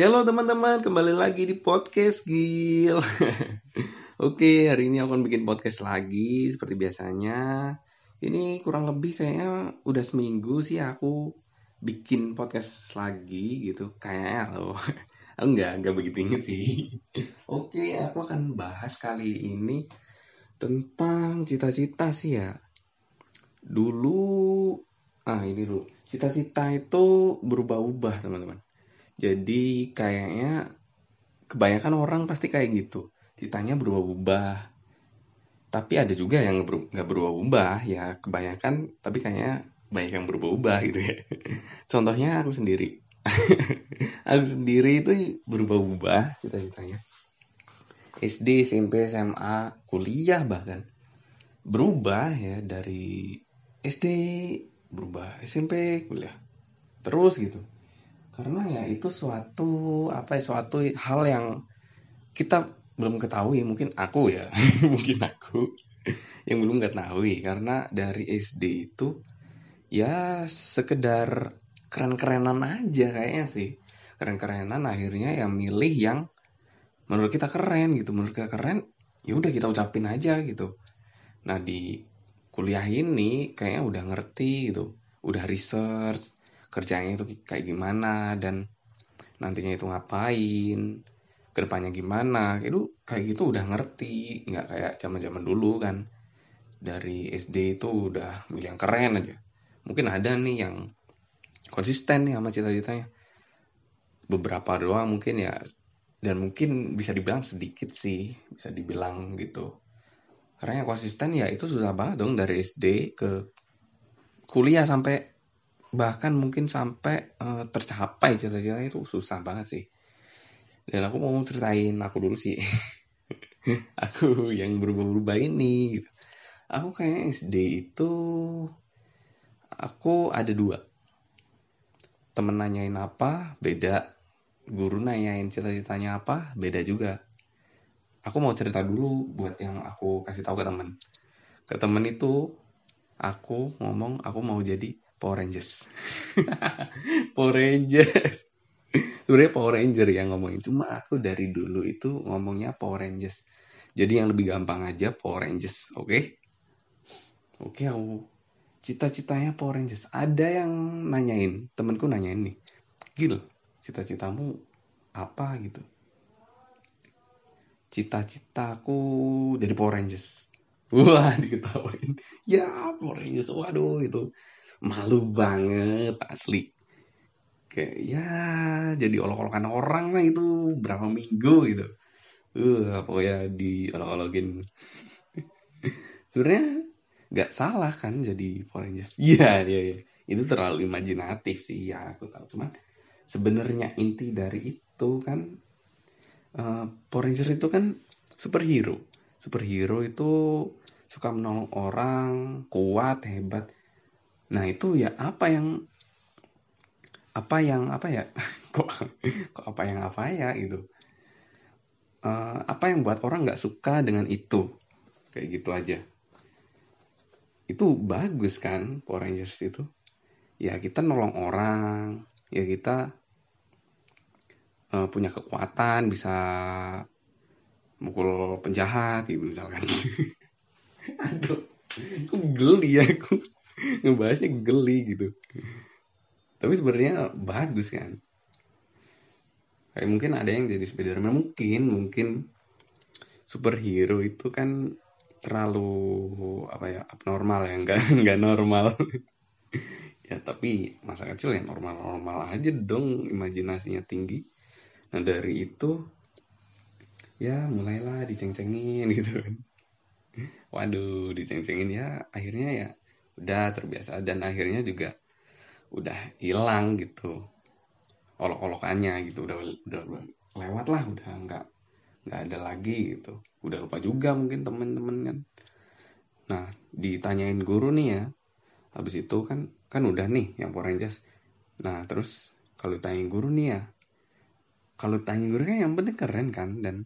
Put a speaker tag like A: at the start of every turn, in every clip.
A: Halo teman-teman, kembali lagi di podcast Gil. Oke, hari ini aku akan bikin podcast lagi seperti biasanya. Ini kurang lebih kayaknya udah seminggu sih aku bikin podcast lagi gitu. Kayaknya loh. Enggak, enggak begitu inget sih. Oke, aku akan bahas kali ini tentang cita-cita sih ya. Dulu, ah ini dulu. Cita-cita itu berubah-ubah teman-teman jadi kayaknya kebanyakan orang pasti kayak gitu. Citanya berubah-ubah. Tapi ada juga yang nggak berubah-ubah ya kebanyakan tapi kayaknya banyak yang berubah-ubah gitu ya. Contohnya aku sendiri. aku sendiri itu berubah-ubah cita-citanya. SD, SMP, SMA, kuliah bahkan. Berubah ya dari SD berubah SMP kuliah. Terus gitu karena ya itu suatu apa ya suatu hal yang kita belum ketahui. Mungkin aku ya mungkin aku yang belum ketahui. Karena dari SD itu ya sekedar keren-kerenan aja kayaknya sih. Keren-kerenan akhirnya yang milih yang menurut kita keren gitu. Menurut kita keren ya udah kita ucapin aja gitu. Nah di kuliah ini kayaknya udah ngerti gitu. Udah research kerjanya itu kayak gimana dan nantinya itu ngapain ke depannya gimana itu kayak gitu udah ngerti nggak kayak zaman zaman dulu kan. Dari SD itu udah milih yang keren aja. Mungkin ada nih yang konsisten nih sama cita-citanya. Beberapa doang mungkin ya. Dan mungkin bisa dibilang sedikit sih bisa dibilang gitu. Karena yang konsisten ya itu susah banget dong dari SD ke kuliah sampai bahkan mungkin sampai uh, tercapai cita-citanya itu susah banget sih. Dan aku mau ceritain aku dulu sih. Aku yang berubah-ubah ini gitu. Aku kayak SD itu aku ada dua. Temen nanyain apa beda. Guru nanyain cita-citanya apa beda juga. Aku mau cerita dulu buat yang aku kasih tahu ke temen. Ke temen itu aku ngomong aku mau jadi Power Rangers. Power Rangers. Sebenarnya Power Ranger yang ngomongin. Cuma aku dari dulu itu ngomongnya Power Rangers. Jadi yang lebih gampang aja Power Rangers. Oke? Okay? Oke, okay, aku cita-citanya Power Rangers. Ada yang nanyain, temenku nanyain nih. Gil, cita-citamu apa gitu? Cita-citaku jadi Power Rangers. Wah, diketawain. Ya, Power Rangers. Waduh, itu malu banget asli. Kayak ya jadi olok-olokan orang lah itu berapa minggu gitu. Uh pokoknya di olok-olokin sebenarnya nggak salah kan jadi Power Rangers. Iya iya iya. Itu terlalu imajinatif sih ya aku tahu. Cuman sebenarnya inti dari itu kan uh, Power Rangers itu kan superhero. Superhero itu suka menolong orang kuat hebat Nah itu ya apa yang apa yang apa ya kok kok apa yang apa ya gitu. Uh, apa yang buat orang nggak suka dengan itu? Kayak gitu aja. Itu bagus kan Power Rangers itu? Ya kita nolong orang ya kita uh, punya kekuatan bisa mukul penjahat gitu misalkan. Aduh aku geli ya aku ngebahasnya geli gitu. Tapi sebenarnya bagus kan. Kayak mungkin ada yang jadi Spiderman. Mungkin mungkin superhero itu kan terlalu apa ya abnormal ya. Enggak enggak normal. Ya tapi masa kecil ya normal normal aja dong imajinasinya tinggi. Nah dari itu ya mulailah diceng-cengin gitu kan. Waduh diceng-cengin ya. Akhirnya ya udah terbiasa. Dan akhirnya juga udah hilang gitu. Olok-olokannya gitu. Udah udah lewat lah udah nggak nggak ada lagi gitu. Udah lupa juga mungkin temen-temen kan. Nah ditanyain guru nih ya. Habis itu kan kan udah nih yang Power Rangers. Nah terus kalau ditanyain guru nih ya. Kalau tanya guru kan yang penting keren kan. Dan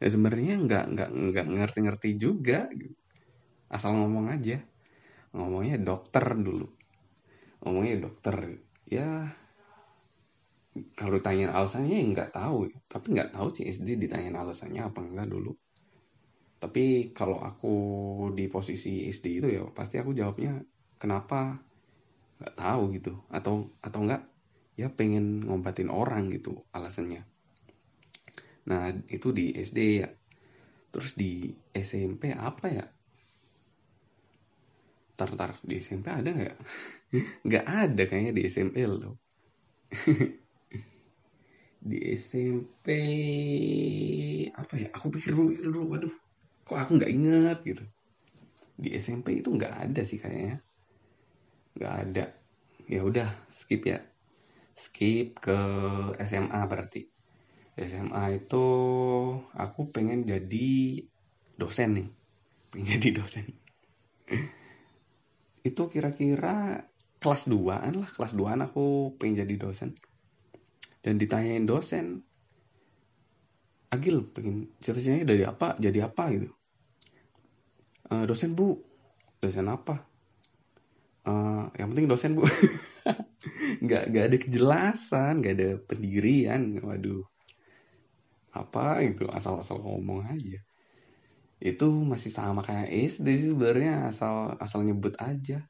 A: ya sebenarnya nggak nggak nggak ngerti-ngerti juga gitu. asal ngomong aja ngomongnya dokter dulu. Ngomongnya dokter. Ya kalau ditanya alasannya ya nggak tahu. Tapi nggak tahu sih SD ditanya alasannya apa enggak dulu. Tapi kalau aku di posisi SD itu ya pasti aku jawabnya kenapa? Nggak tahu gitu. Atau atau enggak ya pengen ngobatin orang gitu alasannya. Nah itu di SD ya. Terus di SMP apa ya tar tar di SMP ada nggak? Nggak ada kayaknya di SMP loh. Di SMP apa ya? Aku pikir dulu pikir dulu. Waduh kok aku nggak ingat gitu. Di SMP itu nggak ada sih kayaknya. Nggak ada. Ya udah skip ya. Skip ke SMA berarti. SMA itu aku pengen jadi dosen nih. Pengen jadi dosen itu kira-kira kelas 2an lah. Kelas 2an aku pengen jadi dosen. Dan ditanyain dosen Agil pengen cita-citanya dari apa? Jadi apa? gitu. E, dosen bu. Dosen apa? E, yang penting dosen bu. Nggak nggak ada kejelasan nggak ada pendirian. Waduh. Apa gitu asal-asal ngomong aja itu masih sama kayak SD sih sebenarnya asal asal nyebut aja.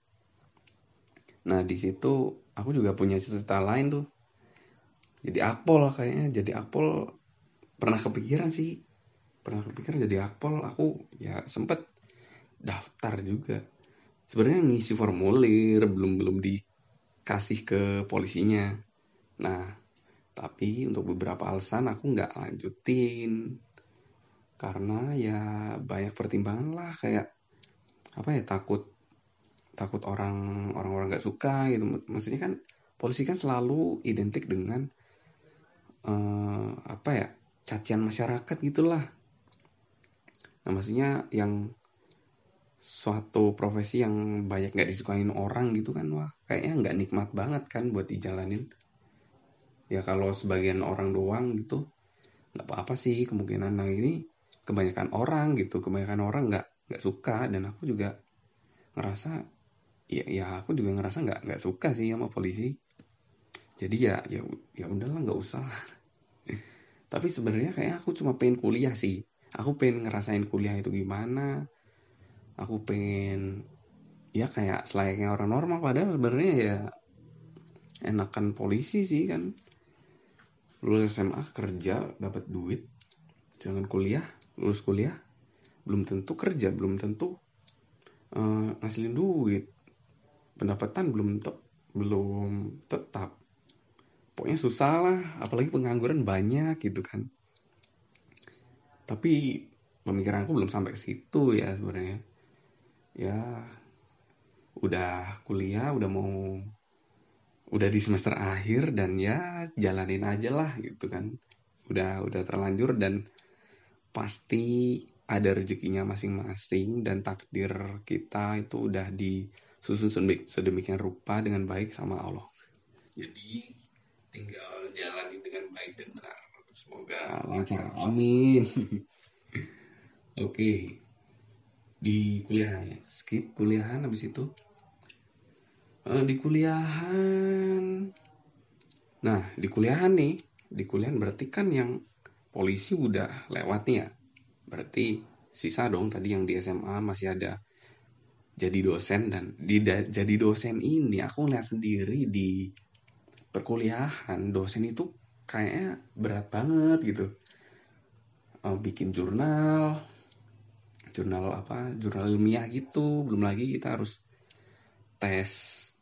A: Nah di situ aku juga punya cita-cita lain tuh. Jadi akpol kayaknya jadi akpol pernah kepikiran sih. Pernah kepikiran jadi akpol aku ya sempet daftar juga. Sebenarnya ngisi formulir belum belum dikasih ke polisinya. Nah tapi untuk beberapa alasan aku nggak lanjutin karena ya banyak pertimbangan lah kayak apa ya takut takut orang orang orang nggak suka gitu. Maksudnya kan polisi kan selalu identik dengan uh, apa ya cacian masyarakat gitulah. Nah maksudnya yang suatu profesi yang banyak nggak disukain orang gitu kan wah kayaknya nggak nikmat banget kan buat dijalanin. Ya kalau sebagian orang doang gitu nggak apa-apa sih kemungkinan. Nah ini kebanyakan orang gitu kebanyakan orang nggak nggak suka dan aku juga ngerasa ya ya aku juga ngerasa nggak nggak suka sih sama polisi. Jadi ya ya ya udahlah nggak usah. Tapi sebenarnya kayak aku cuma pengen kuliah sih. Aku pengen ngerasain kuliah itu gimana. Aku pengen ya kayak selayaknya orang normal. Padahal sebenarnya ya enakan polisi sih kan. Lulus SMA kerja dapat duit. Jangan kuliah lulus kuliah belum tentu kerja belum tentu uh, ngasilin duit. Pendapatan belum te belum tetap. Pokoknya susah lah apalagi pengangguran banyak gitu kan. Tapi pemikiranku belum sampai ke situ ya sebenarnya. Ya udah kuliah udah mau udah di semester akhir dan ya jalanin aja lah gitu kan. Udah udah terlanjur dan pasti ada rezekinya masing-masing dan takdir kita itu udah disusun sedemikian rupa dengan baik sama Allah. Jadi tinggal jalani dengan baik dan benar. Semoga lancar. Amin. Oke. Okay. di kuliahan ya? Skip kuliahan habis itu? Uh, di kuliahan. Nah di kuliahan nih di kuliahan berarti kan yang polisi udah lewat nih ya. Berarti sisa dong tadi yang di SMA masih ada jadi dosen dan di da, jadi dosen ini aku lihat sendiri di perkuliahan dosen itu kayaknya berat banget gitu. Uh, bikin jurnal jurnal apa jurnal ilmiah gitu. Belum lagi kita harus tes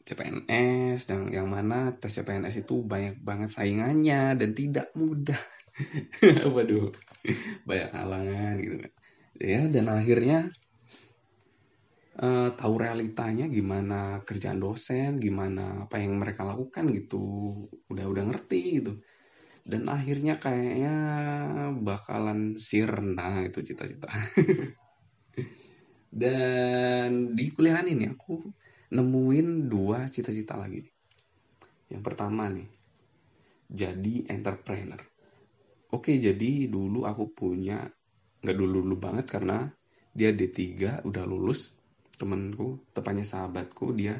A: CPNS dan yang mana tes CPNS itu banyak banget saingannya dan tidak mudah waduh banyak halangan gitu kan ya dan akhirnya uh, tahu realitanya gimana kerjaan dosen, gimana apa yang mereka lakukan gitu, udah udah ngerti gitu. Dan akhirnya kayaknya bakalan sirna itu cita-cita. Dan di kuliah ini aku nemuin dua cita-cita lagi. Yang pertama nih, jadi entrepreneur. Oke, jadi dulu aku punya, nggak dulu-dulu banget karena dia D3 udah lulus temenku tepatnya sahabatku dia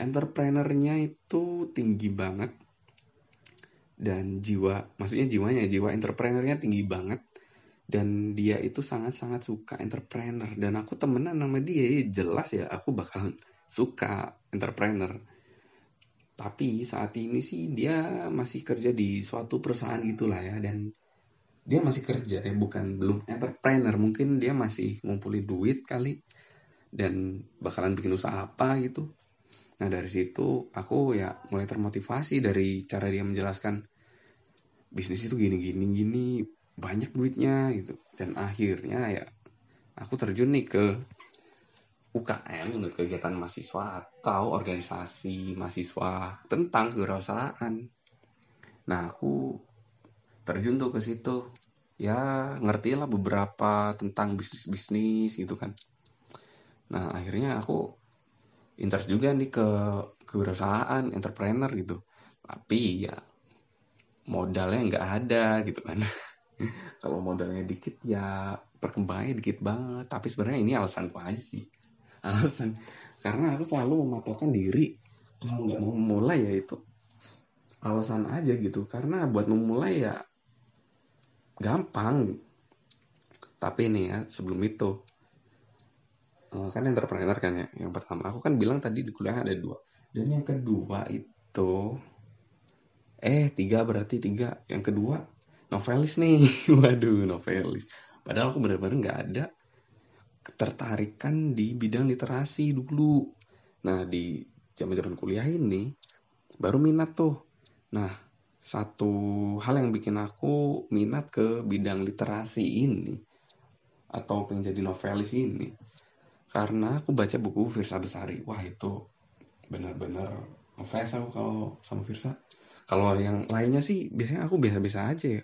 A: entrepreneurnya itu tinggi banget. Dan jiwa maksudnya jiwanya jiwa entrepreneurnya tinggi banget. Dan dia itu sangat-sangat suka entrepreneur. Dan aku temenan sama dia jelas ya aku bakal suka entrepreneur tapi saat ini sih dia masih kerja di suatu perusahaan gitulah ya dan dia masih kerja ya bukan belum entrepreneur. Mungkin dia masih ngumpulin duit kali dan bakalan bikin usaha apa gitu. Nah dari situ aku ya mulai termotivasi dari cara dia menjelaskan bisnis itu gini gini gini banyak duitnya gitu. Dan akhirnya ya aku terjun nih ke UKM untuk kegiatan mahasiswa atau organisasi mahasiswa tentang kewirausahaan. Nah, aku terjun tuh ke situ. Ya, ngerti lah beberapa tentang bisnis-bisnis gitu kan. Nah, akhirnya aku interest juga nih ke kewirausahaan, entrepreneur gitu. Tapi ya modalnya nggak ada gitu kan. Kalau modalnya dikit ya perkembangannya dikit banget. Tapi sebenarnya ini alasanku aja sih alasan. Karena aku selalu mematokkan diri kalau nggak mau memulai ya itu. Alasan aja gitu. Karena buat memulai ya gampang. Tapi nih ya sebelum itu eh, kan entrepreneur kan ya yang pertama. Aku kan bilang tadi di kuliah ada dua. Dan yang kedua itu eh tiga berarti tiga. Yang kedua novelis nih. Waduh novelis. Padahal aku benar-benar nggak ada ketertarikan di bidang literasi dulu. Nah, di zaman-zaman kuliah ini baru minat tuh. Nah, satu hal yang bikin aku minat ke bidang literasi ini atau pengen jadi novelis ini karena aku baca buku Firsa Besari. Wah, itu benar-benar ngefans aku kalau sama Firsa. Kalau yang lainnya sih biasanya aku biasa-biasa aja ya.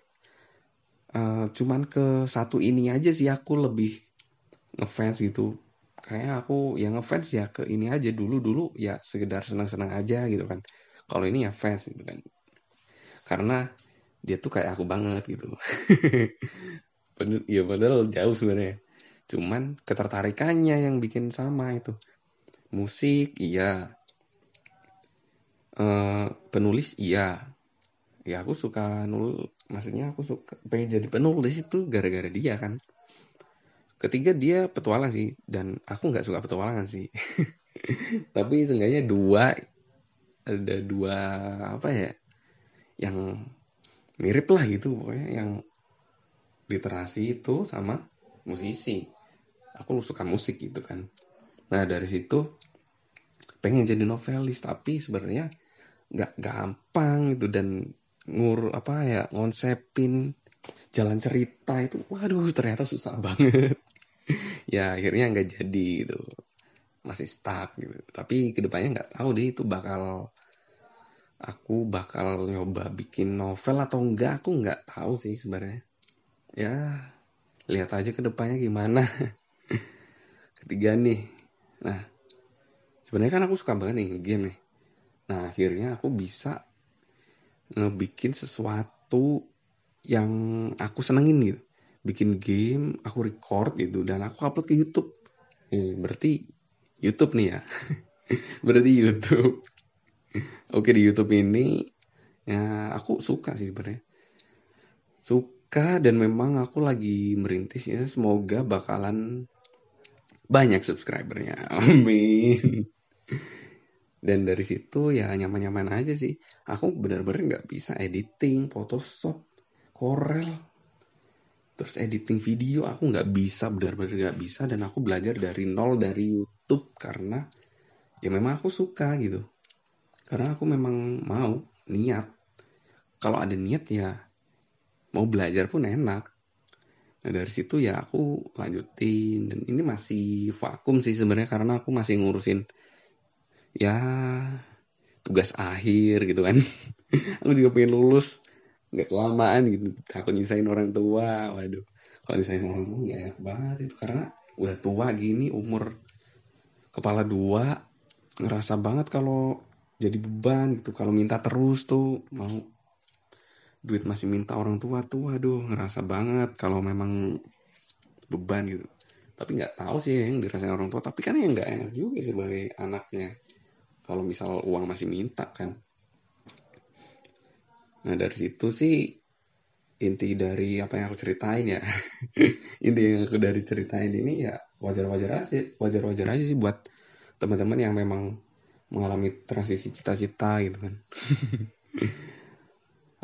A: Uh, cuman ke satu ini aja sih aku lebih ngefans gitu. Kayak aku yang ngefans ya ke ini aja dulu dulu ya sekedar senang-senang aja gitu kan. Kalau ini ya fans gitu kan. Karena dia tuh kayak aku banget gitu. Ya padahal jauh sebenarnya. Cuman ketertarikannya yang bikin sama itu. Musik iya. Uh, penulis iya. Ya aku suka nul maksudnya aku suka pengen jadi penulis itu gara-gara dia kan ketiga dia petualang sih. Dan aku nggak suka petualangan sih. Tapi seenggaknya dua ada dua apa ya yang mirip lah gitu pokoknya. Yang literasi itu sama musisi. Aku suka musik gitu kan. Nah dari situ pengen jadi novelis tapi sebenarnya nggak gampang itu dan ngur apa ya ngonsepin jalan cerita itu waduh ternyata susah banget ya akhirnya nggak jadi gitu. Masih stuck gitu. Tapi ke depannya nggak tahu deh itu bakal aku bakal nyoba bikin novel atau enggak aku nggak tahu sih sebenarnya. Ya lihat aja ke depannya gimana. Ketiga nih. Nah sebenarnya kan aku suka banget nih game nih. Nah akhirnya aku bisa ngebikin sesuatu yang aku senengin gitu bikin game aku record gitu dan aku upload ke YouTube. Eh, berarti YouTube nih ya? Berarti YouTube. Oke di YouTube ini ya aku suka sih sebenarnya. Suka dan memang aku lagi merintis ya semoga bakalan banyak subscribernya. Amin. Dan dari situ ya nyaman-nyaman aja sih. Aku benar-benar nggak bisa editing Photoshop Corel terus editing video aku nggak bisa benar-benar nggak bisa dan aku belajar dari nol dari YouTube karena ya memang aku suka gitu. Karena aku memang mau niat. Kalau ada niat ya mau belajar pun enak. Nah dari situ ya aku lanjutin dan ini masih vakum sih sebenarnya karena aku masih ngurusin ya tugas akhir gitu kan. Aku juga pengen lulus nggak kelamaan gitu. Takut nyusahin orang tua. Waduh. Kalau nyusahin orang tua nggak enak banget itu. Karena udah tua gini umur kepala dua ngerasa banget kalau jadi beban gitu. Kalau minta terus tuh mau. Duit masih minta orang tua tuh waduh ngerasa banget kalau memang beban gitu. Tapi nggak tahu sih yang dirasain orang tua. Tapi kan yang nggak enak juga sebagai anaknya. Kalau misal uang masih minta kan Nah dari situ sih inti dari apa yang aku ceritain ya. inti yang aku dari ceritain ini ya wajar-wajar aja, wajar-wajar aja sih buat teman-teman yang memang mengalami transisi cita-cita gitu kan.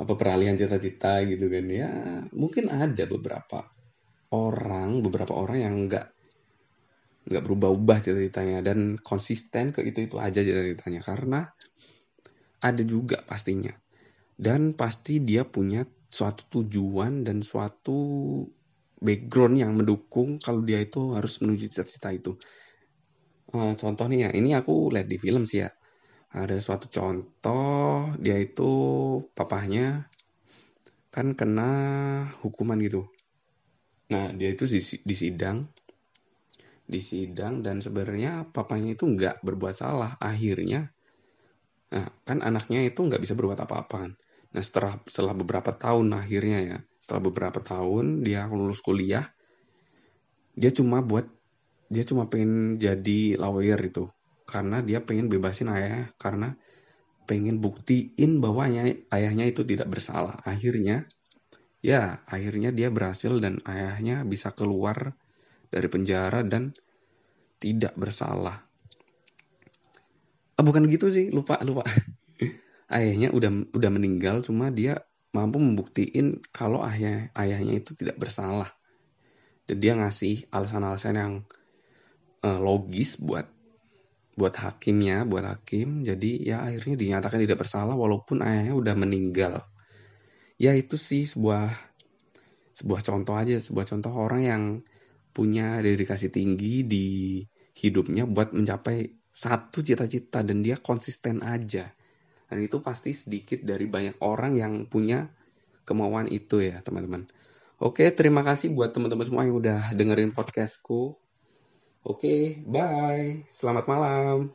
A: apa peralihan cita-cita gitu kan ya mungkin ada beberapa orang beberapa orang yang nggak nggak berubah-ubah cita-citanya dan konsisten ke itu itu aja cita-citanya karena ada juga pastinya dan pasti dia punya suatu tujuan dan suatu background yang mendukung kalau dia itu harus menuju cita-cita itu. Uh, contoh nih ya ini aku lihat di film sih ya. Ada suatu contoh dia itu papahnya kan kena hukuman gitu. Nah dia itu di, di sidang di sidang dan sebenarnya papanya itu nggak berbuat salah. Akhirnya nah kan anaknya itu nggak bisa berbuat apa-apa kan nah setelah setelah beberapa tahun akhirnya ya setelah beberapa tahun dia lulus kuliah dia cuma buat dia cuma pengen jadi lawyer itu karena dia pengen bebasin ayah karena pengen buktiin bahwa ayah, ayahnya itu tidak bersalah. Akhirnya, ya akhirnya dia berhasil dan ayahnya bisa keluar dari penjara dan tidak bersalah. Oh, bukan gitu sih, lupa lupa. ayahnya udah udah meninggal, cuma dia mampu membuktiin kalau ayah ayahnya itu tidak bersalah. Dan dia ngasih alasan-alasan yang uh, logis buat buat hakimnya, buat hakim. Jadi ya akhirnya dinyatakan tidak bersalah walaupun ayahnya udah meninggal. Ya itu sih sebuah sebuah contoh aja, sebuah contoh orang yang punya dedikasi tinggi di hidupnya buat mencapai satu cita-cita dan dia konsisten aja. Dan itu pasti sedikit dari banyak orang yang punya kemauan itu ya teman-teman. Oke, terima kasih buat teman-teman semua yang udah dengerin podcastku. Oke, bye. Selamat malam.